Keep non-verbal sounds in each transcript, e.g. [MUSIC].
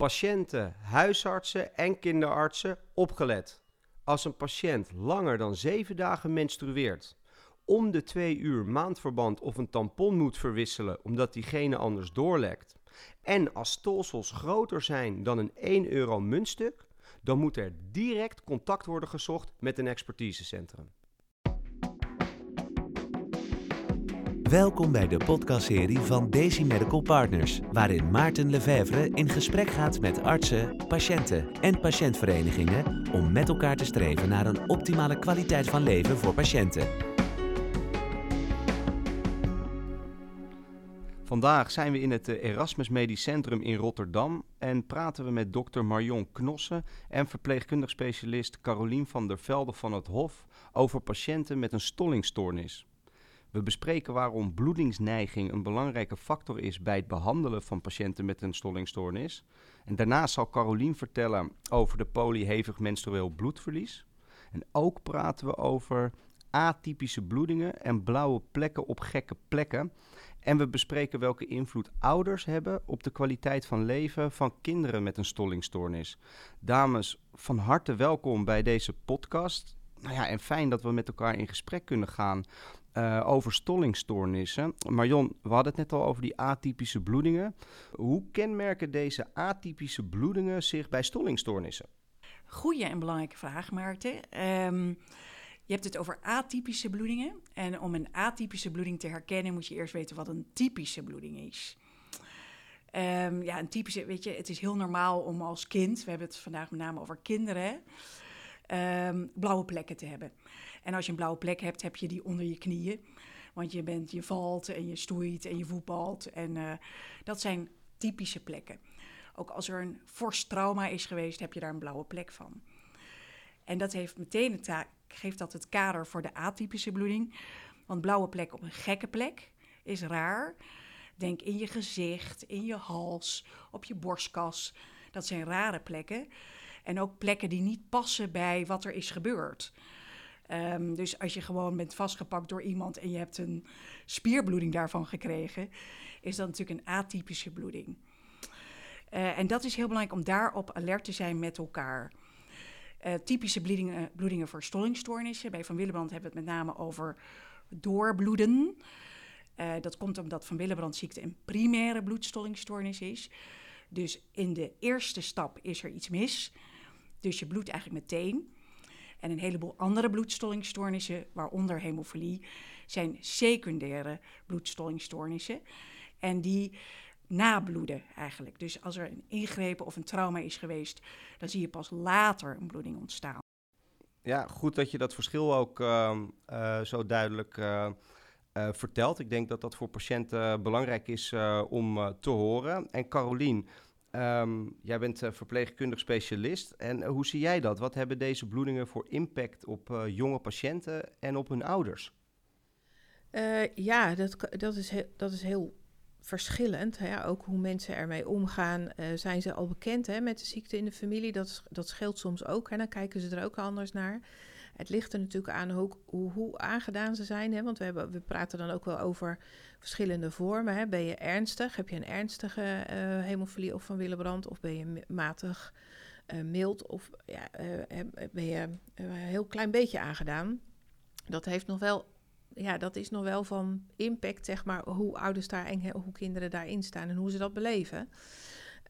Patiënten, huisartsen en kinderartsen opgelet. Als een patiënt langer dan 7 dagen menstrueert, om de 2 uur maandverband of een tampon moet verwisselen omdat diegene anders doorlekt, en als stolsels groter zijn dan een 1 euro muntstuk, dan moet er direct contact worden gezocht met een expertisecentrum. Welkom bij de podcastserie van Daisy Medical Partners, waarin Maarten Lefevre in gesprek gaat met artsen, patiënten en patiëntverenigingen om met elkaar te streven naar een optimale kwaliteit van leven voor patiënten. Vandaag zijn we in het eh, Erasmus Medisch Centrum in Rotterdam en praten we met dokter Marion Knossen en verpleegkundig specialist Carolien van der Velde van het Hof over patiënten met een stollingstoornis. We bespreken waarom bloedingsneiging een belangrijke factor is bij het behandelen van patiënten met een stollingstoornis. En daarnaast zal Carolien vertellen over de polyhevig menstrueel bloedverlies. En ook praten we over atypische bloedingen en blauwe plekken op gekke plekken. En we bespreken welke invloed ouders hebben op de kwaliteit van leven van kinderen met een stollingstoornis. Dames, van harte welkom bij deze podcast. Nou ja, en fijn dat we met elkaar in gesprek kunnen gaan uh, over stollingstoornissen. Marion, we hadden het net al over die atypische bloedingen. Hoe kenmerken deze atypische bloedingen zich bij stollingstoornissen? Goeie en belangrijke vraag, Maarten. Um, je hebt het over atypische bloedingen. En om een atypische bloeding te herkennen, moet je eerst weten wat een typische bloeding is. Um, ja, een typische, weet je, het is heel normaal om als kind, we hebben het vandaag met name over kinderen, um, blauwe plekken te hebben. En als je een blauwe plek hebt, heb je die onder je knieën. Want je, bent, je valt en je stoeit en je voetbalt. En uh, dat zijn typische plekken. Ook als er een fors trauma is geweest, heb je daar een blauwe plek van. En dat heeft meteen het geeft dat het kader voor de atypische bloeding. Want blauwe plek op een gekke plek is raar. Denk in je gezicht, in je hals, op je borstkas. Dat zijn rare plekken. En ook plekken die niet passen bij wat er is gebeurd. Um, dus als je gewoon bent vastgepakt door iemand en je hebt een spierbloeding daarvan gekregen, is dat natuurlijk een atypische bloeding. Uh, en dat is heel belangrijk om daarop alert te zijn met elkaar. Uh, typische bloedingen, bloedingen voor stollingstoornissen. Bij Van Willebrand hebben we het met name over doorbloeden. Uh, dat komt omdat Van Willebrand-ziekte een primaire bloedstollingstoornis is. Dus in de eerste stap is er iets mis. Dus je bloedt eigenlijk meteen. En een heleboel andere bloedstollingstoornissen, waaronder hemofilie, zijn secundaire bloedstollingstoornissen. En die nabloeden eigenlijk. Dus als er een ingrepen of een trauma is geweest, dan zie je pas later een bloeding ontstaan. Ja, goed dat je dat verschil ook uh, uh, zo duidelijk uh, vertelt. Ik denk dat dat voor patiënten belangrijk is om te horen. En Carolien, Um, jij bent uh, verpleegkundig specialist. En uh, hoe zie jij dat? Wat hebben deze bloedingen voor impact op uh, jonge patiënten en op hun ouders? ja, dat, dat, is heel, dat is heel verschillend. Hè? Ook hoe mensen ermee omgaan. zijn ze al bekend hè, met de ziekte in de familie? Dat, dat scheelt soms ook. En dan kijken ze er ook anders naar. Het ligt er natuurlijk aan hoe, hoe, aangedaan ze zijn. Hè? Want we, hebben, we praten dan ook wel over verschillende vormen. Hè? Ben je ernstig? Heb je een ernstige uh, hemofilie of van Willebrand? Of ben je matig, uh, mild? Of ja, uh, ben je een heel klein beetje aangedaan? Dat heeft nog wel ja, dat is nog wel van impact, zeg maar, hoe ouders daar en hoe kinderen daarin staan en hoe ze dat beleven.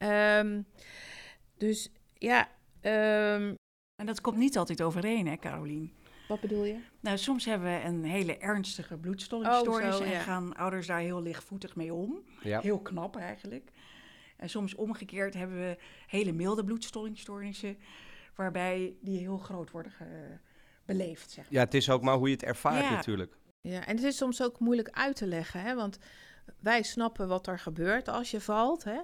Um, dus ja. Um, en dat komt niet altijd overeen, hè, Carolien? Wat bedoel je? Nou, soms hebben we een hele ernstige bloedstollingstoornis oh, en ja. gaan ouders daar heel lichtvoetig mee om. Ja. Heel knap eigenlijk. En soms omgekeerd hebben we hele milde bloedstollingstoornissen, waarbij die heel groot worden beleefd. Zeg maar. Ja, het is ook maar hoe je het ervaart ja. natuurlijk. Ja, en het is soms ook moeilijk uit te leggen, hè? want wij snappen wat er gebeurt als je valt. Hè?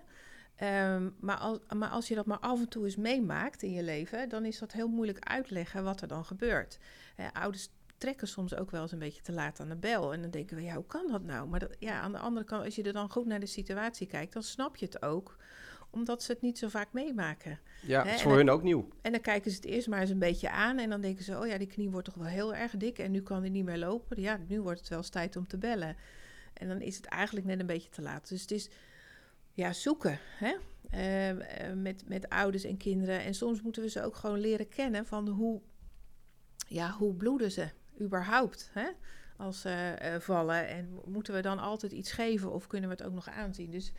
Um, maar, als, maar als je dat maar af en toe eens meemaakt in je leven, dan is dat heel moeilijk uitleggen wat er dan gebeurt. ouders trekken soms ook wel eens een beetje te laat aan de bel. En dan denken we, ja, hoe kan dat nou? Maar dat, ja, aan de andere kant, als je er dan goed naar de situatie kijkt, dan snap je het ook omdat ze het niet zo vaak meemaken. Ja, het is voor hun ook nieuw. En dan kijken ze het eerst maar eens een beetje aan en dan denken ze, oh ja, die knie wordt toch wel heel erg dik en nu kan hij niet meer lopen. Ja, nu wordt het wel eens tijd om te bellen. En dan is het eigenlijk net een beetje te laat. Dus het is ja, zoeken. Hè? Uh, met, met ouders en kinderen. En soms moeten we ze ook gewoon leren kennen van hoe, ja, hoe bloeden ze überhaupt hè? als ze uh, vallen. En moeten we dan altijd iets geven of kunnen we het ook nog aanzien? Dus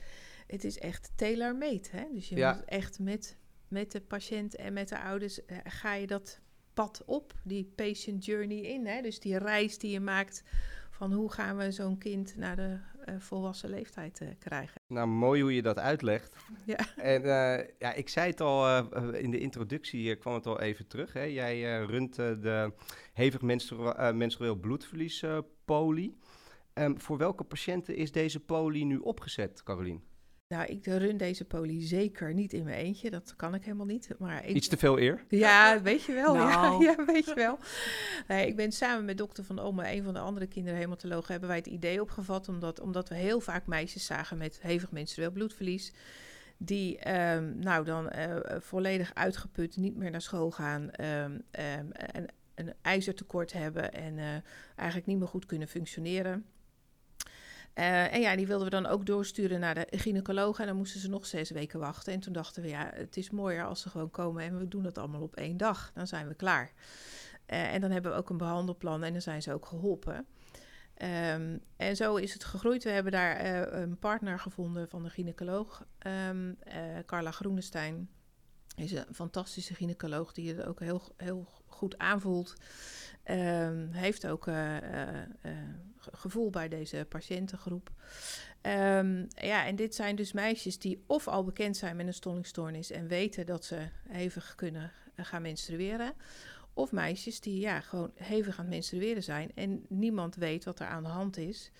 het is echt tailor-made. Hè? Dus je ja. moet echt met, met de patiënt en met de ouders uh, ga je dat pad op, die patient journey in. Hè? Dus die reis die je maakt van hoe gaan we zo'n kind naar de uh, volwassen leeftijd uh, krijgen. Nou, mooi hoe je dat uitlegt. Ja. En uh, ja, ik zei het al in de introductie, kwam het al even terug. Hè? Jij runt de hevig menstru menstrueel bloedverlies poli. Um, voor welke patiënten is deze poli nu opgezet, Carolien? Nou, ik run deze poli zeker niet in mijn eentje. Dat kan ik helemaal niet. Maar ik... Iets te veel eer? Ja, weet je wel. [LAUGHS] Nou. Ja, ja, weet je wel. Nee, ik ben samen met dokter Van Ome, een van de andere kinderhematologen, hebben wij het idee opgevat. Omdat, omdat we heel vaak meisjes zagen met hevig menstrueel bloedverlies. Die um, nou dan uh, volledig uitgeput, niet meer naar school gaan. Um, um, en een ijzertekort hebben en uh, eigenlijk niet meer goed kunnen functioneren. Uh, en ja, die wilden we dan ook doorsturen naar de gynaecoloog. En dan moesten ze nog zes weken wachten. En toen dachten we, ja, het is mooier als ze gewoon komen en we doen het allemaal op één dag. Dan zijn we klaar. Uh, en dan hebben we ook een behandelplan en dan zijn ze ook geholpen. Um, en zo is het gegroeid. We hebben daar uh, een partner gevonden van de gynaecoloog, um, Carla Groenestein. Is een fantastische gynaecoloog die het ook heel, heel goed aanvoelt. Um, heeft ook gevoel bij deze patiëntengroep. Um, ja, en dit zijn dus meisjes die of al bekend zijn met een stollingstoornis en weten dat ze hevig kunnen gaan menstrueren. Of meisjes die ja, gewoon hevig aan menstrueren zijn en niemand weet wat er aan de hand is.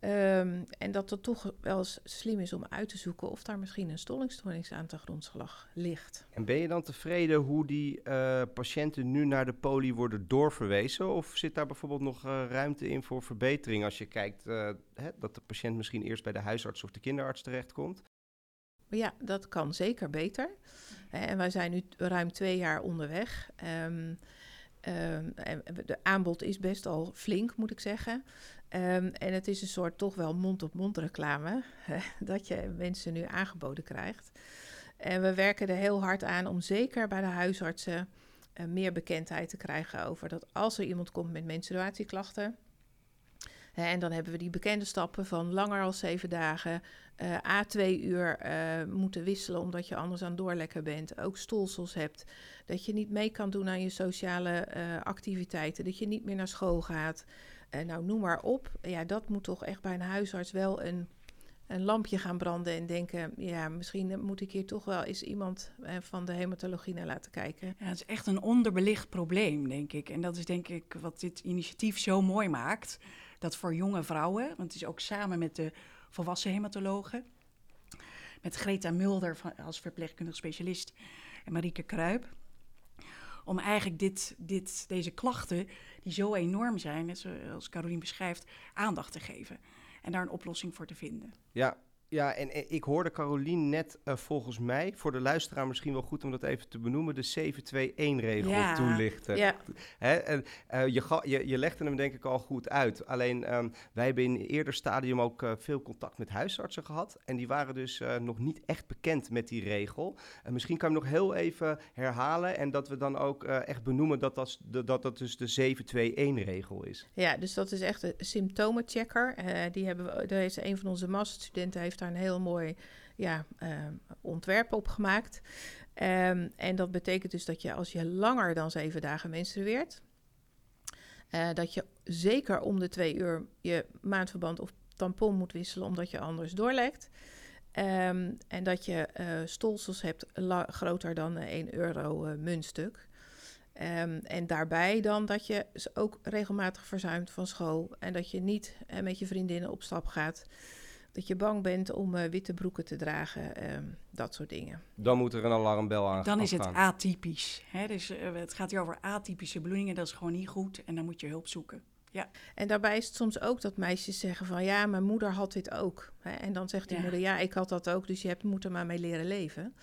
Um, en dat het toch wel eens slim is om uit te zoeken of daar misschien een stollingstoornis aan de grondslag ligt. En ben je dan tevreden hoe die uh, patiënten nu naar de poli worden doorverwezen? Of zit daar bijvoorbeeld nog uh, ruimte in voor verbetering als je kijkt uh, hè, dat de patiënt misschien eerst bij de huisarts of de kinderarts terechtkomt? Ja, dat kan zeker beter. En wij zijn nu ruim twee jaar onderweg. Um, um, de aanbod is best al flink, moet ik zeggen. Um, en het is een soort toch wel mond-op-mond reclame [LAUGHS] dat je mensen nu aangeboden krijgt. En we werken er heel hard aan om zeker bij de huisartsen uh, meer bekendheid te krijgen over dat als er iemand komt met menstruatieklachten. En dan hebben we die bekende stappen van langer dan zeven dagen, uh, a twee uur moeten wisselen omdat je anders aan doorlekken bent. Ook stolsels hebt, dat je niet mee kan doen aan je sociale activiteiten, dat je niet meer naar school gaat. Nou, noem maar op. Ja, dat moet toch echt bij een huisarts wel een, een lampje gaan branden en denken... ja, misschien moet ik hier toch wel eens iemand van de hematologie naar laten kijken. Ja, het is echt een onderbelicht probleem, denk ik. En dat is denk ik wat dit initiatief zo mooi maakt. Dat voor jonge vrouwen, want het is ook samen met de volwassen hematologen... met Greta Mulder van, als verpleegkundig specialist en Marieke Kruip om eigenlijk dit, dit, deze klachten, die zo enorm zijn, zoals Carolien beschrijft, aandacht te geven. En daar een oplossing voor te vinden. Ja, ja, en, ik hoorde Carolien net uh, volgens mij, voor de luisteraar misschien wel goed om dat even te benoemen, de 7-2-1-regel ja. toelichten. Ja. Hè, en, uh, je, je, je legde hem denk ik al goed uit. Alleen um, wij hebben in een eerder stadium ook uh, veel contact met huisartsen gehad. En die waren dus nog niet echt bekend met die regel. misschien kan je hem nog heel even herhalen en dat we dan ook echt benoemen dat dat, dat, dat dus de 7-2-1-regel is. Ja, dus dat is echt een symptomenchecker. die hebben we, daar is een van onze masterstudenten heeft daar een heel mooi ja, uh, ontwerp op gemaakt. Um, en dat betekent dus dat je als je langer dan zeven dagen menstrueert, uh, dat je zeker om de twee uur je maandverband of tampon moet wisselen, omdat je anders doorlekt. Um, en dat je uh, stolsels hebt groter dan 1 euro muntstuk. En daarbij dan dat je ook regelmatig verzuimt van school en dat je niet met je vriendinnen op stap gaat dat je bang bent om uh, witte broeken te dragen, um, dat soort dingen. Dan moet er een alarmbel aan. Dan is het atypisch. Hè? Dus uh, het gaat hier over atypische bloedingen, dat is gewoon niet goed en dan moet je hulp zoeken. Ja. En daarbij is het soms ook dat meisjes zeggen van ja, mijn moeder had dit ook. Hè? En dan zegt die ja. moeder ja, ik had dat ook, dus je hebt, moet er maar mee leren leven.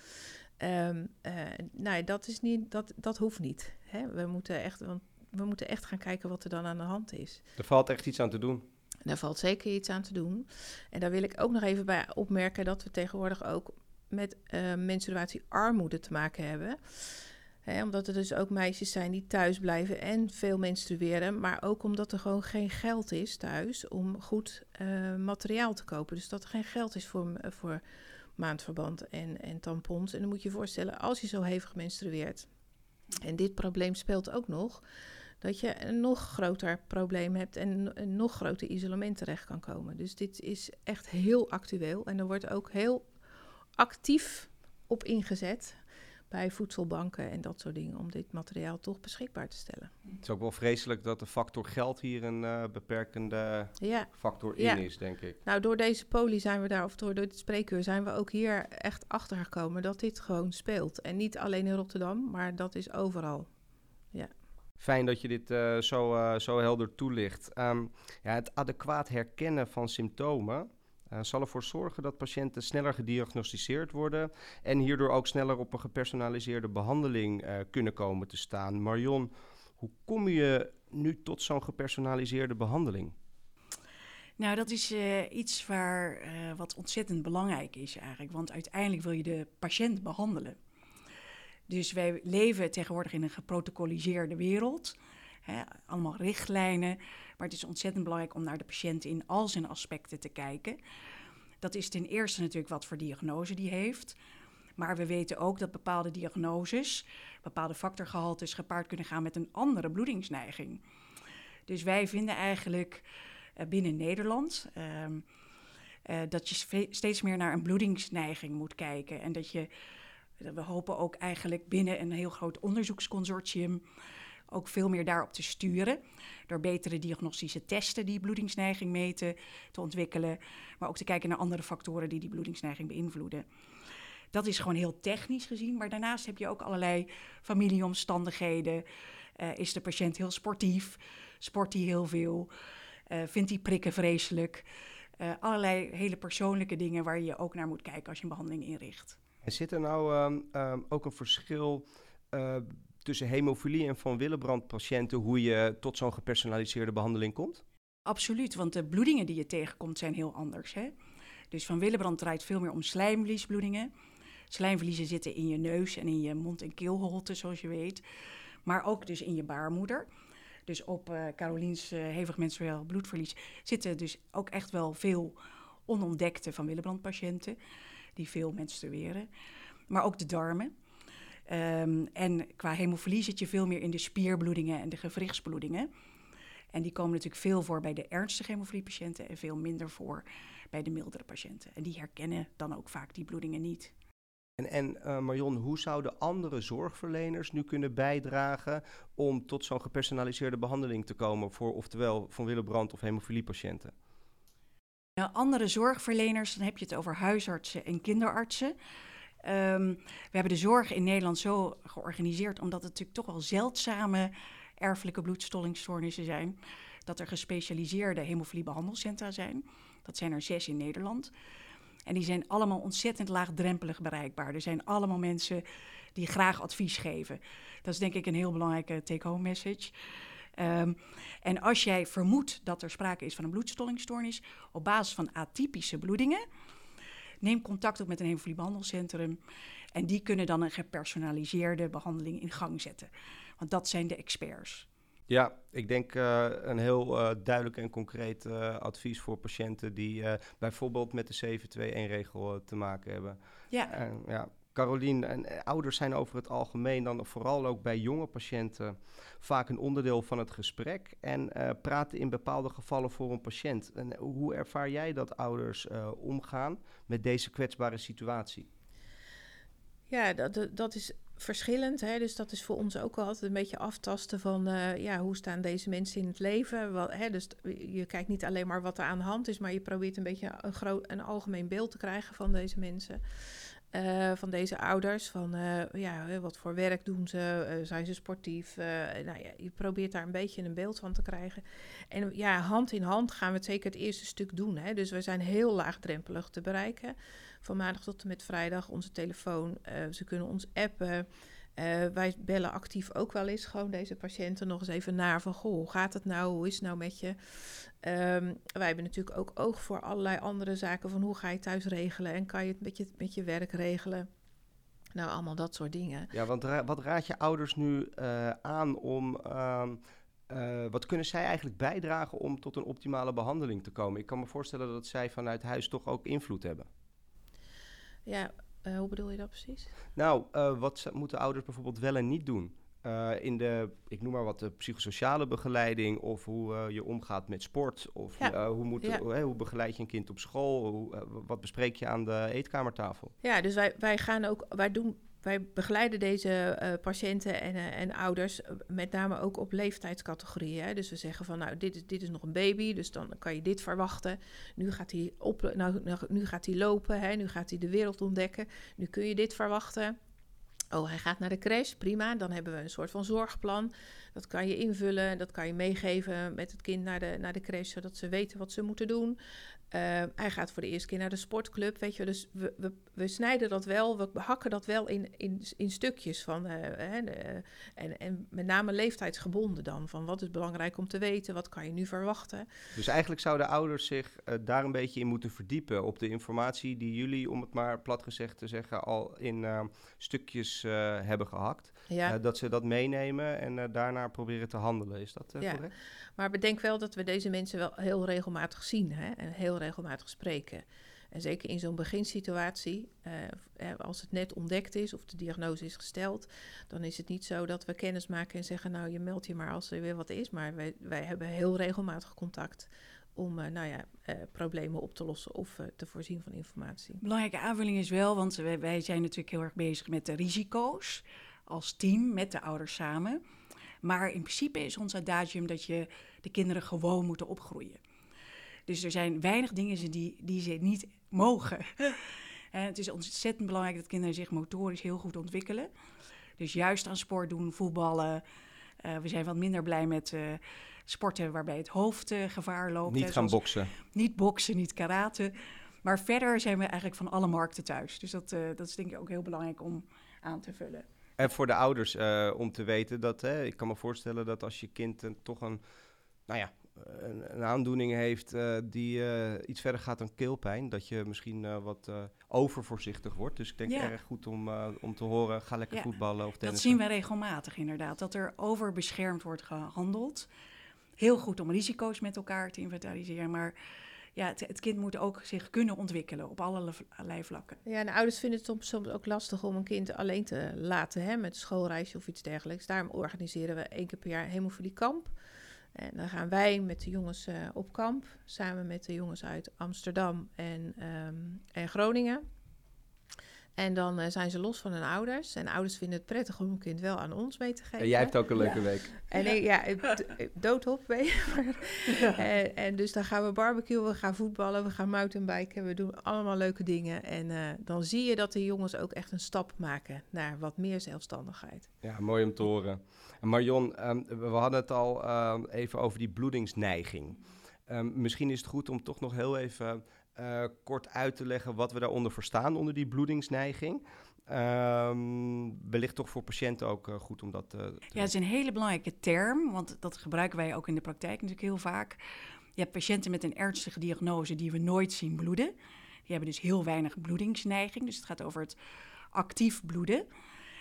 Um, uh, nou, dat, is niet, dat, dat hoeft niet. Hè? We, moeten echt, want we moeten echt gaan kijken wat er dan aan de hand is. Er valt echt iets aan te doen. Daar valt zeker iets aan te doen. En daar wil ik ook nog even bij opmerken dat we tegenwoordig ook met uh, menstruatiearmoede te maken hebben. omdat er dus ook meisjes zijn die thuis blijven en veel menstrueren. Maar ook omdat er gewoon geen geld is thuis om goed uh, materiaal te kopen. Dus dat er geen geld is voor, voor maandverband en, en tampons. En dan moet je je voorstellen, als je zo hevig menstrueert. En dit probleem speelt ook nog dat je een nog groter probleem hebt en een nog groter isolement terecht kan komen. Dus dit is echt heel actueel en er wordt ook heel actief op ingezet bij voedselbanken en dat soort dingen om dit materiaal toch beschikbaar te stellen. Het is ook wel vreselijk dat de factor geld hier een uh, beperkende ja. factor in is, denk ik. Nou, door deze poli zijn we daar, of door, door dit spreekuur, zijn we ook hier echt achter gekomen dat dit gewoon speelt. En niet alleen in Rotterdam, maar dat is overal. Ja. Fijn dat je dit uh, zo, uh, zo helder toelicht. Um, ja, het adequaat herkennen van symptomen uh, zal ervoor zorgen dat patiënten sneller gediagnosticeerd worden en hierdoor ook sneller op een gepersonaliseerde behandeling kunnen komen te staan. Marion, hoe kom je nu tot zo'n gepersonaliseerde behandeling? Nou, dat is iets waar, wat ontzettend belangrijk is eigenlijk. Want uiteindelijk wil je de patiënt behandelen. Dus wij leven tegenwoordig in een geprotocoliseerde wereld. Allemaal richtlijnen. Maar het is ontzettend belangrijk om naar de patiënt in al zijn aspecten te kijken. Dat is ten eerste natuurlijk wat voor diagnose die heeft. Maar we weten ook dat bepaalde diagnoses, bepaalde factorgehaltes gepaard kunnen gaan met een andere bloedingsneiging. Dus wij vinden eigenlijk uh, binnen Nederland uh, uh, dat je steeds meer naar een bloedingsneiging moet kijken. En dat je we hopen ook eigenlijk binnen een heel groot onderzoeksconsortium ook veel meer daarop te sturen. Door betere diagnostische testen die bloedingsneiging meten te ontwikkelen. Maar ook te kijken naar andere factoren die die bloedingsneiging beïnvloeden. Dat is gewoon heel technisch gezien. Maar daarnaast heb je ook allerlei familieomstandigheden. Uh, is de patiënt heel sportief? Sport hij heel veel? Uh, vindt hij prikken vreselijk? Uh, allerlei hele persoonlijke dingen waar je ook naar moet kijken als je een behandeling inricht. En zit er nou um, um, ook een verschil uh, tussen hemofilie en van Willebrand patiënten hoe je tot zo'n gepersonaliseerde behandeling komt? Absoluut, want de bloedingen die je tegenkomt zijn heel anders. Hè? Dus van Willebrand draait veel meer om slijmvliesbloedingen. Slijmvliezen zitten in je neus en in je mond- en keelholte, zoals je weet. Maar ook dus in je baarmoeder. Dus op uh, Caroliens uh, hevig menstrueel bloedverlies zitten dus ook echt wel veel onontdekte van Willebrand patiënten die veel menstrueren. Maar ook de darmen. Um, en qua hemofilie zit je veel meer in de spierbloedingen en de gewrichtsbloedingen. En die komen natuurlijk veel voor bij de ernstige hemofiliepatiënten en veel minder voor bij de mildere patiënten. En die herkennen dan ook vaak die bloedingen niet. En, en uh, Marion, hoe zouden andere zorgverleners nu kunnen bijdragen om tot zo'n gepersonaliseerde behandeling te komen voor oftewel van Willebrand of hemofiliepatiënten? Andere zorgverleners, dan heb je het over huisartsen en kinderartsen. Um, we hebben de zorg in Nederland zo georganiseerd, omdat het natuurlijk toch wel zeldzame erfelijke bloedstollingstoornissen zijn, dat er gespecialiseerde hemofiliebehandelcentra zijn. Dat zijn er zes in Nederland. En die zijn allemaal ontzettend laagdrempelig bereikbaar. Er zijn allemaal mensen die graag advies geven. Dat is denk ik een heel belangrijke take-home message. Um, en als jij vermoedt dat er sprake is van een bloedstollingstoornis op basis van atypische bloedingen, neem contact op met een hemofiliebehandelcentrum en die kunnen dan een gepersonaliseerde behandeling in gang zetten. Want dat zijn de experts. Ja, ik denk uh, een heel uh, duidelijk en concreet uh, advies voor patiënten die bijvoorbeeld met de 721-regel te maken hebben. Ja. ja, Carolien, en eh, ouders zijn over het algemeen dan vooral ook bij jonge patiënten vaak een onderdeel van het gesprek en uh, praten in bepaalde gevallen voor een patiënt. En hoe ervaar jij dat ouders omgaan met deze kwetsbare situatie? Ja, dat, dat is verschillend. Hè? Dus dat is voor ons ook altijd een beetje aftasten van ja, hoe staan deze mensen in het leven. Hè? Dus je kijkt niet alleen maar wat er aan de hand is, maar je probeert een beetje een, groot, een algemeen beeld te krijgen van deze mensen. Uh, van deze ouders. Van uh, ja, wat voor werk doen ze? Uh, zijn ze sportief? nou ja, je probeert daar een beetje een beeld van te krijgen. En ja, hand in hand gaan we het zeker het eerste stuk doen. Hè? Dus we zijn heel laagdrempelig te bereiken. Van maandag tot en met vrijdag onze telefoon. ze kunnen ons appen. Eh, wij bellen actief ook wel eens gewoon deze patiënten nog eens even naar van... goh, hoe gaat het nou? Hoe is het nou met je? Ehm, wij hebben natuurlijk ook oog voor allerlei andere zaken... van hoe ga je thuis regelen en kan je het met je, met je werk regelen... Nou, allemaal dat soort dingen. Ja, want wat raad je ouders nu uh, aan om... Uh, uh, wat kunnen zij eigenlijk bijdragen om tot een optimale behandeling te komen? Ik kan me voorstellen dat zij vanuit huis toch ook invloed hebben. Ja, uh, hoe bedoel je dat precies? Nou, uh, wat moeten ouders bijvoorbeeld wel en niet doen? in de, ik noem maar wat, de psychosociale begeleiding of hoe je omgaat met sport of ja. hoe, moet, ja. hoe, hoe, begeleid je een kind op school? Hoe, wat bespreek je aan de eetkamertafel? Ja, dus wij, wij gaan ook, wij doen wij begeleiden deze uh, patiënten en, uh, en ouders met name ook op leeftijdscategorieën. Hè. Dus we zeggen van, nou, dit is, dit is nog een baby, dus dan kan je dit verwachten. Nu gaat hij, op, nou, nu gaat hij lopen, hè. nu gaat hij de wereld ontdekken. Nu kun je dit verwachten. Oh, hij gaat naar de crash, prima. Dan hebben we een soort van zorgplan. Dat kan je invullen, dat kan je meegeven met het kind naar de, naar de crash, zodat ze weten wat ze moeten doen. Uh, hij gaat voor de eerste keer naar de sportclub, weet je. Dus we, we, we snijden dat wel, we hakken dat wel in, in, in stukjes van, uh, hè, de, en, en met name leeftijdsgebonden dan. Van wat is belangrijk om te weten, wat kan je nu verwachten. Dus eigenlijk zouden ouders zich uh, daar een beetje in moeten verdiepen op de informatie die jullie, om het maar plat gezegd te zeggen, al in stukjes hebben gehakt. Ja. dat ze dat meenemen en daarna proberen te handelen. Is dat ja. correct? Maar bedenk wel dat we deze mensen wel heel regelmatig zien hè, en heel regelmatig spreken. En zeker in zo'n beginsituatie, uh, als het net ontdekt is of de diagnose is gesteld, dan is het niet zo dat we kennis maken en zeggen, nou je meldt je maar als er weer wat is. Maar wij, wij hebben heel regelmatig contact om uh, nou ja, problemen op te lossen of te voorzien van informatie. Belangrijke aanvulling is wel, want wij, wij zijn natuurlijk heel erg bezig met de risico's als team met de ouders samen. Maar in principe is ons adagium dat je de kinderen gewoon moeten opgroeien. Dus er zijn weinig dingen die, die ze niet mogen. [LAUGHS] en het is ontzettend belangrijk dat kinderen zich motorisch heel goed ontwikkelen. Dus juist aan sport doen, voetballen. Uh, we zijn wat minder blij met uh, sporten waarbij het hoofd uh, gevaar loopt. Niet gaan boksen. Niet boksen, niet karate. Maar verder zijn we eigenlijk van alle markten thuis. Dus dat, dat is denk ik ook heel belangrijk om aan te vullen. En voor de ouders om te weten dat, hè, ik kan me voorstellen dat als je kind toch een, nou ja, een, een aandoening heeft uh, die uh, iets verder gaat dan keelpijn, dat je misschien wat overvoorzichtig wordt. Dus ik denk ja. erg goed om, om te horen, ga lekker ja. voetballen of tennissen. Dat zien we regelmatig inderdaad, dat er overbeschermd wordt gehandeld. Heel goed om risico's met elkaar te inventariseren, maar ja, het, het, kind moet ook zich kunnen ontwikkelen op allerlei vlakken. Ja, en ouders vinden het soms, ook lastig om een kind alleen te laten hè, met schoolreisje of iets dergelijks. Daarom organiseren we één keer per jaar hemofilie kamp. En dan gaan wij met de jongens uh, op kamp, samen met de jongens uit Amsterdam en, um, en Groningen. En dan uh, zijn ze los van hun ouders. En ouders vinden het prettig om hun kind wel aan ons mee te geven. En jij hebt ook een leuke ja. week. En ik, ja, doodop ben je. Ja. En, en, dus dan gaan we barbecuen, we gaan voetballen, we gaan mountainbiken. We doen allemaal leuke dingen. En uh, dan zie je dat de jongens ook echt een stap maken naar wat meer zelfstandigheid. Ja, mooi om te horen. En Marion, um, we hadden het al um, even over die bloedingsneiging. Um, misschien is het goed om toch nog heel even uh, kort uit te leggen wat we daaronder verstaan, onder die bloedingsneiging. Um, wellicht toch voor patiënten ook uh, goed om dat uh, te Ja, het is een hele belangrijke term, want dat gebruiken wij ook in de praktijk natuurlijk heel vaak. Je hebt patiënten met een ernstige diagnose die we nooit zien bloeden. Die hebben dus heel weinig bloedingsneiging, dus het gaat over het actief bloeden.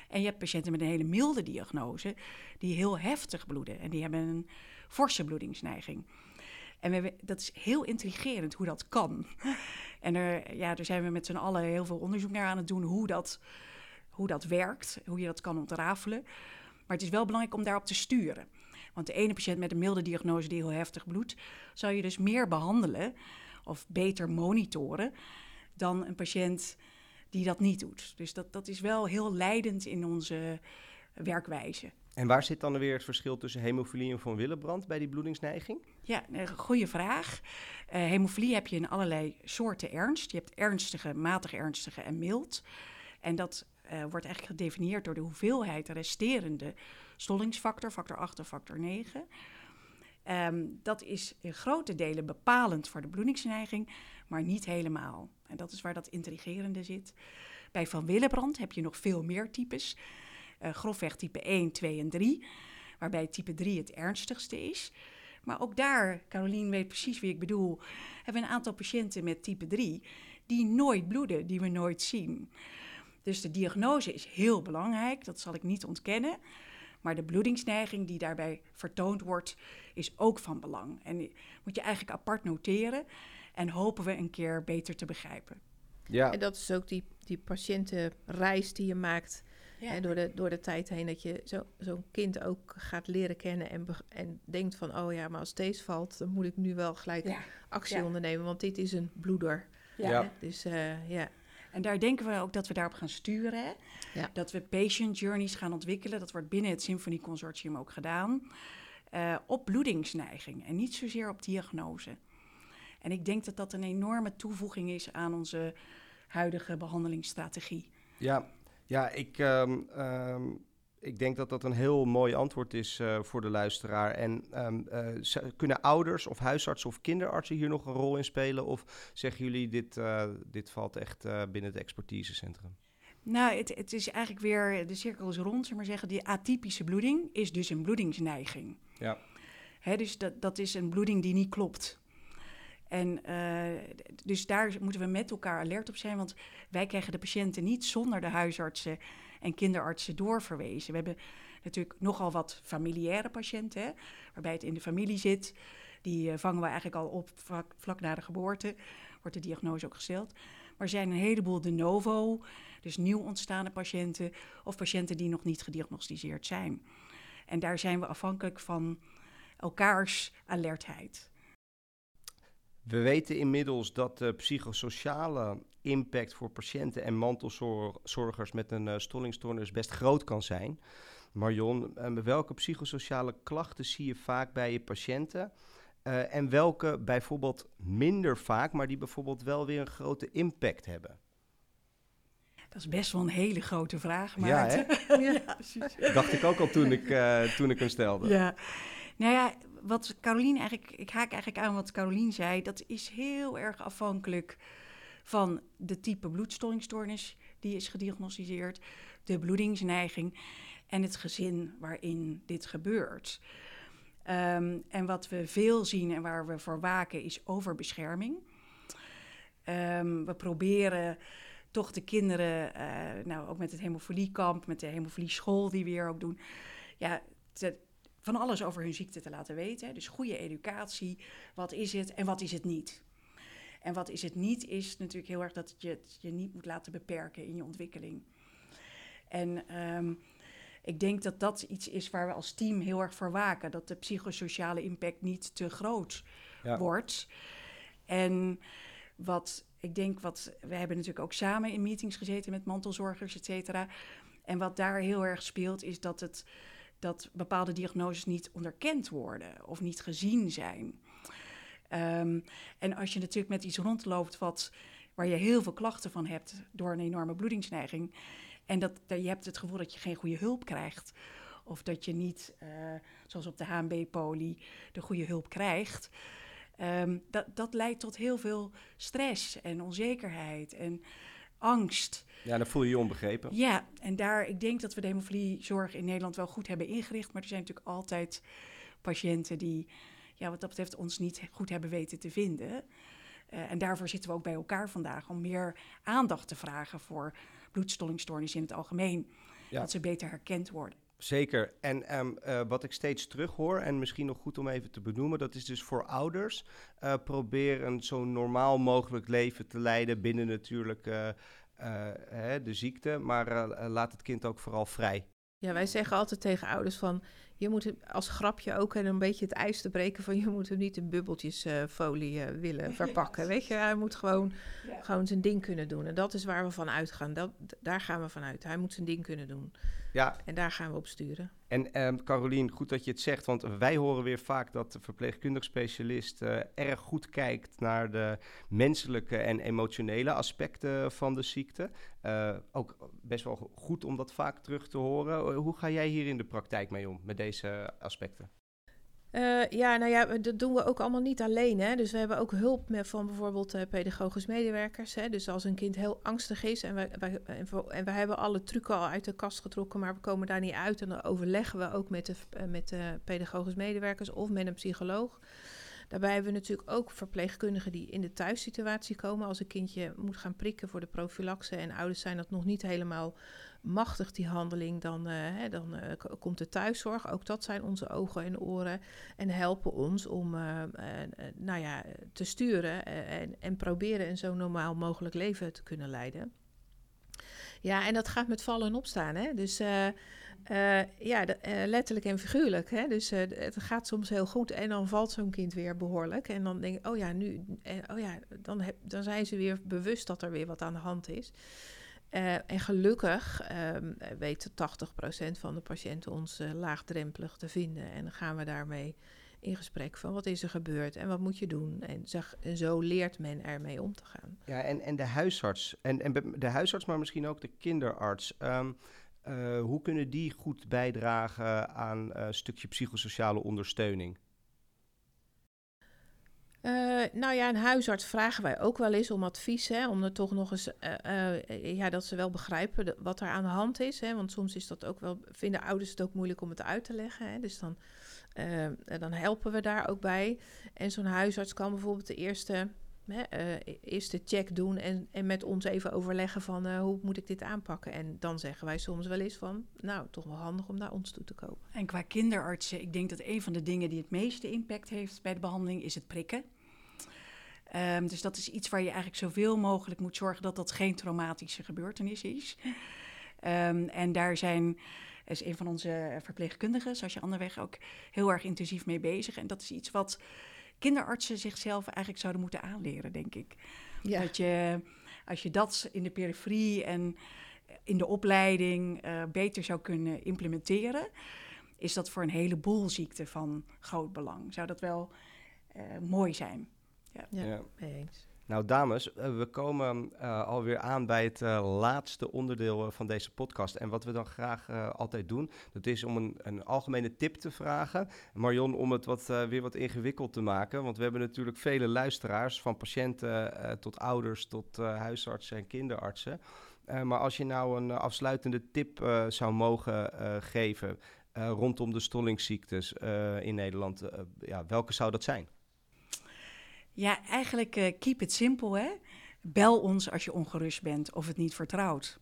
En je hebt patiënten met een hele milde diagnose die heel heftig bloeden en die hebben een forse bloedingsneiging. En dat is heel intrigerend hoe dat kan. En er, ja, daar zijn we met z'n allen heel veel onderzoek naar aan het doen hoe dat, hoe dat werkt, hoe je dat kan ontrafelen. Maar het is wel belangrijk om daarop te sturen. Want de ene patiënt met een milde diagnose die heel heftig bloedt, zou je dus meer behandelen of beter monitoren dan een patiënt die dat niet doet. Dus dat, dat is wel heel leidend in onze werkwijze. En waar zit dan weer het verschil tussen hemofilie en van Willebrand bij die bloedingsneiging? Ja, een goede vraag. Uh, hemofilie heb je in allerlei soorten ernst. Je hebt ernstige, matig ernstige en mild. En dat uh, wordt eigenlijk gedefinieerd door de hoeveelheid resterende stollingsfactor, factor 8 of factor 9. Um, ehm, dat is in grote delen bepalend voor de bloedingsneiging, maar niet helemaal. En dat is waar dat intrigerende zit. Bij Van Willebrand heb je nog veel meer types. Uh, grofweg type 1, 2 en 3. Waarbij type 3 het ernstigste is. Maar ook daar, Carolien weet precies wie ik bedoel, hebben we een aantal patiënten met type 3 die nooit bloeden, die we nooit zien. Dus de diagnose is heel belangrijk, dat zal ik niet ontkennen. Maar de bloedingsneiging die daarbij vertoond wordt, is ook van belang. En moet je eigenlijk apart noteren en hopen we een keer beter te begrijpen. Ja. En dat is ook die, die patiëntenreis die je maakt ja. door, de, door de tijd heen. Dat je zo'n zo kind ook gaat leren kennen en, en denkt van... oh ja, maar als deze valt, dan moet ik nu wel gelijk actie ondernemen. Want dit is een bloeder. Ja. Dus uh, ja. En daar denken we ook dat we daarop gaan sturen. Ja. Dat we patient journeys gaan ontwikkelen. Dat wordt binnen het Symphony Consortium ook gedaan. Uh, op bloedingsneiging en niet zozeer op diagnose. En ik denk dat dat een enorme toevoeging is aan onze huidige behandelingsstrategie. Ja, ja ik, um, um, ik denk dat dat een heel mooi antwoord is uh, voor de luisteraar. En um, uh, kunnen ouders of huisartsen of kinderartsen hier nog een rol in spelen? Of zeggen jullie, dit, uh, dit valt echt binnen het expertisecentrum? Nou, het, het, is eigenlijk weer, de cirkel is rond, zeg maar zeggen. Die atypische bloeding is dus een bloedingsneiging. Ja. Hè, dus dat, dat is een bloeding die niet klopt. En uh, dus daar moeten we met elkaar alert op zijn, want wij krijgen de patiënten niet zonder de huisartsen en kinderartsen doorverwezen. We hebben natuurlijk nogal wat familiaire patiënten, hè, waarbij het in de familie zit. Die uh, vangen we eigenlijk al op vlak, vlak, na de geboorte, wordt de diagnose ook gesteld. Maar er zijn een heleboel de novo, dus nieuw ontstaande patiënten of patiënten die nog niet gediagnosticeerd zijn. En daar zijn we afhankelijk van elkaars alertheid. We weten inmiddels dat de psychosociale impact voor patiënten en mantelzorgers met een uh, stollingstoornis best groot kan zijn. Marion, uh, welke psychosociale klachten zie je vaak bij je patiënten? Uh, en welke bijvoorbeeld minder vaak, maar die bijvoorbeeld wel weer een grote impact hebben? Dat is best wel een hele grote vraag, Maarten. [LAUGHS] Ja, ja precies. Dacht ik ook al toen ik, toen ik hem stelde. Ja, nou ja, wat Carolien eigenlijk, ik haak eigenlijk aan wat Carolien zei, dat is heel erg afhankelijk van de type bloedstollingstoornis die is gediagnosticeerd, de bloedingsneiging en het gezin waarin dit gebeurt. Um, en wat we veel zien en waar we voor waken is overbescherming. Um, we proberen toch de kinderen, uh, nou ook met het hemofiliekamp, met de hemofilieschool die we hier ook doen, ja, te, van alles over hun ziekte te laten weten. Dus goede educatie, wat is het en wat is het niet. En wat is het niet, is natuurlijk heel erg dat je het je niet moet laten beperken in je ontwikkeling. En um, ik denk dat dat iets is waar we als team heel erg voor waken. Dat de psychosociale impact niet te groot ja. wordt. En wat ik denk, wat we hebben natuurlijk ook samen in meetings gezeten met mantelzorgers, et cetera. En wat daar heel erg speelt, is dat het dat bepaalde diagnoses niet onderkend worden of niet gezien zijn. Um, en als je natuurlijk met iets rondloopt wat, waar je heel veel klachten van hebt door een enorme bloedingsneiging. En dat, je hebt het gevoel dat je geen goede hulp krijgt. Of dat je niet, uh, zoals op de HNB-poli, de goede hulp krijgt. Um, dat, dat leidt tot heel veel stress en onzekerheid en angst. Ja, dan voel je je onbegrepen. Ja, en daar, ik denk dat we de hemofiliezorg in Nederland wel goed hebben ingericht. Maar er zijn natuurlijk altijd patiënten die, ja, wat dat betreft, ons niet goed hebben weten te vinden. Uh, en daarvoor zitten we ook bij elkaar vandaag om meer aandacht te vragen voor bloedstollingstoornissen in het algemeen. Ja. Dat ze beter herkend worden. Zeker. En um, uh, wat ik steeds terughoor, en misschien nog goed om even te benoemen, dat is dus voor ouders. Uh, probeer een zo normaal mogelijk leven te leiden binnen natuurlijk uh, de ziekte, maar laat het kind ook vooral vrij. Ja, wij zeggen altijd tegen ouders van je moet als grapje ook en een beetje het ijs te breken van je moet hem niet in bubbeltjesfolie uh, willen [LAUGHS] verpakken. Weet je, hij moet gewoon, gewoon zijn ding kunnen doen. En dat is waar we van uitgaan. Dat, daar gaan we vanuit. Hij moet zijn ding kunnen doen. Ja. En daar gaan we op sturen. En um, Carolien, goed dat je het zegt, want wij horen weer vaak dat de verpleegkundig specialist uh, erg goed kijkt naar de menselijke en emotionele aspecten van de ziekte. Uh, ook best wel goed om dat vaak terug te horen. Hoe ga jij hier in de praktijk mee om met deze aspecten? Uh, ja, nou ja, dat doen we ook allemaal niet alleen. Hè? Dus we hebben ook hulp met, van bijvoorbeeld uh, pedagogisch medewerkers. Hè? Dus als een kind heel angstig is en we, en, we, en we hebben alle trucken al uit de kast getrokken, maar we komen daar niet uit. En dan overleggen we ook met de, met de pedagogisch medewerkers of met een psycholoog. Daarbij hebben we natuurlijk ook verpleegkundigen die in de thuissituatie komen. Als een kindje moet gaan prikken voor de profilaxe en ouders zijn dat nog niet helemaal machtig, die handeling, dan, uh, hè, dan uh, komt de thuiszorg. Ook dat zijn onze ogen en oren en helpen ons om uh, nou ja, te sturen en, en proberen een zo normaal mogelijk leven te kunnen leiden. Ja, en dat gaat met vallen en opstaan. Hè? Dus ja, letterlijk en figuurlijk. Hè? Dus het gaat soms heel goed en dan valt zo'n kind weer behoorlijk. En dan denk ik, oh ja, nu, oh ja, dan, dan zijn ze weer bewust dat er weer wat aan de hand is. En gelukkig um, weet 80% van de patiënten ons laagdrempelig te vinden. En dan gaan we daarmee in gesprek van wat is er gebeurd en wat moet je doen. En, zeg, zo leert men ermee om te gaan. Ja, en, en de huisarts, en, en de huisarts, maar misschien ook de kinderarts. Um, uh, hoe kunnen die goed bijdragen aan een stukje psychosociale ondersteuning? Uh, nou ja, een huisarts vragen wij ook wel eens om advies. Hè, om er toch nog eens, ja, dat ze wel begrijpen wat er aan de hand is. Hè, want soms is dat ook wel, vinden ouders het ook moeilijk om het uit te leggen. Hè, dus dan, dan helpen we daar ook bij. En zo'n huisarts kan bijvoorbeeld de eerste hè, uh, eerst de check doen en, en met ons even overleggen van hoe moet ik dit aanpakken. En dan zeggen wij soms wel eens van, nou, toch wel handig om naar ons toe te komen. En qua kinderartsen, ik denk dat een van de dingen die het meeste impact heeft bij de behandeling is het prikken. Um, dus dat is iets waar je eigenlijk zoveel mogelijk moet zorgen dat dat geen traumatische gebeurtenis is. Um, en daar zijn is een van onze verpleegkundigen, zoals je anderweg ook heel erg intensief mee bezig. En dat is iets wat kinderartsen zichzelf eigenlijk zouden moeten aanleren, denk ik. Ja. Dat je, als je dat in de periferie en in de opleiding uh, beter zou kunnen implementeren, is dat voor een heleboel ziekten van groot belang. Zou dat wel uh, mooi zijn? Ja, ja. ja. eens. Nou, dames, eh, we komen uh, alweer aan bij het uh, laatste onderdeel van deze podcast. En wat we dan graag altijd doen, dat is om een, een, algemene tip te vragen. Marion, om het wat, weer wat ingewikkeld te maken. Want we hebben natuurlijk vele luisteraars, van patiënten tot ouders, tot huisartsen en kinderartsen. maar als je nou een afsluitende tip zou mogen geven rondom de stollingsziektes in Nederland, ja, welke zou dat zijn? Ja, eigenlijk uh, keep it simple, hè. Bel ons als je ongerust bent of het niet vertrouwt.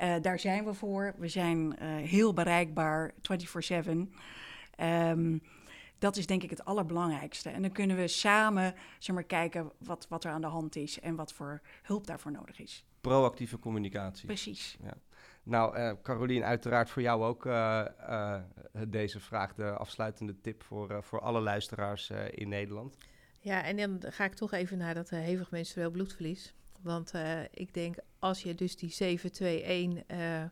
Uh, daar zijn we voor. We zijn uh, heel bereikbaar, 24-7. Um, dat is denk ik het allerbelangrijkste. En dan kunnen we samen zeg maar, kijken wat, wat er aan de hand is en wat voor hulp daarvoor nodig is. Proactieve communicatie. Precies. Ja. Nou, uh, Carolien, uiteraard voor jou ook uh, uh, deze vraag, de afsluitende tip voor, voor alle luisteraars in Nederland. Ja, en dan ga ik toch even naar dat uh, hevig menstrueel bloedverlies. Want uh, ik denk, als je dus die 7-2-1 uh,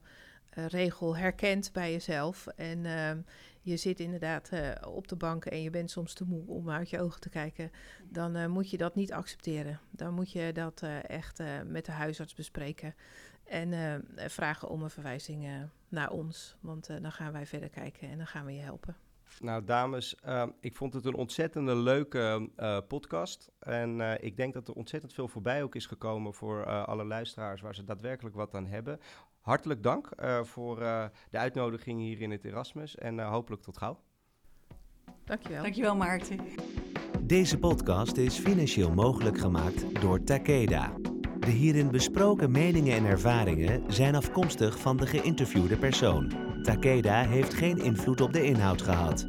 regel herkent bij jezelf... en ehm, je zit inderdaad op de bank en je bent soms te moe om uit je ogen te kijken... dan moet je dat niet accepteren. Dan moet je dat echt met de huisarts bespreken... en vragen om een verwijzing naar ons. Want dan gaan wij verder kijken en dan gaan we je helpen. Nou, dames, uh, ik vond het een ontzettende leuke uh, podcast. En uh, ik denk dat er ontzettend veel voorbij ook is gekomen voor alle luisteraars waar ze daadwerkelijk wat aan hebben. Hartelijk dank voor de uitnodiging hier in het Erasmus en hopelijk tot gauw. Dankjewel. Dankjewel, Maarten. Deze podcast is financieel mogelijk gemaakt door Takeda. De hierin besproken meningen en ervaringen zijn afkomstig van de geïnterviewde persoon. Takeda heeft geen invloed op de inhoud gehad.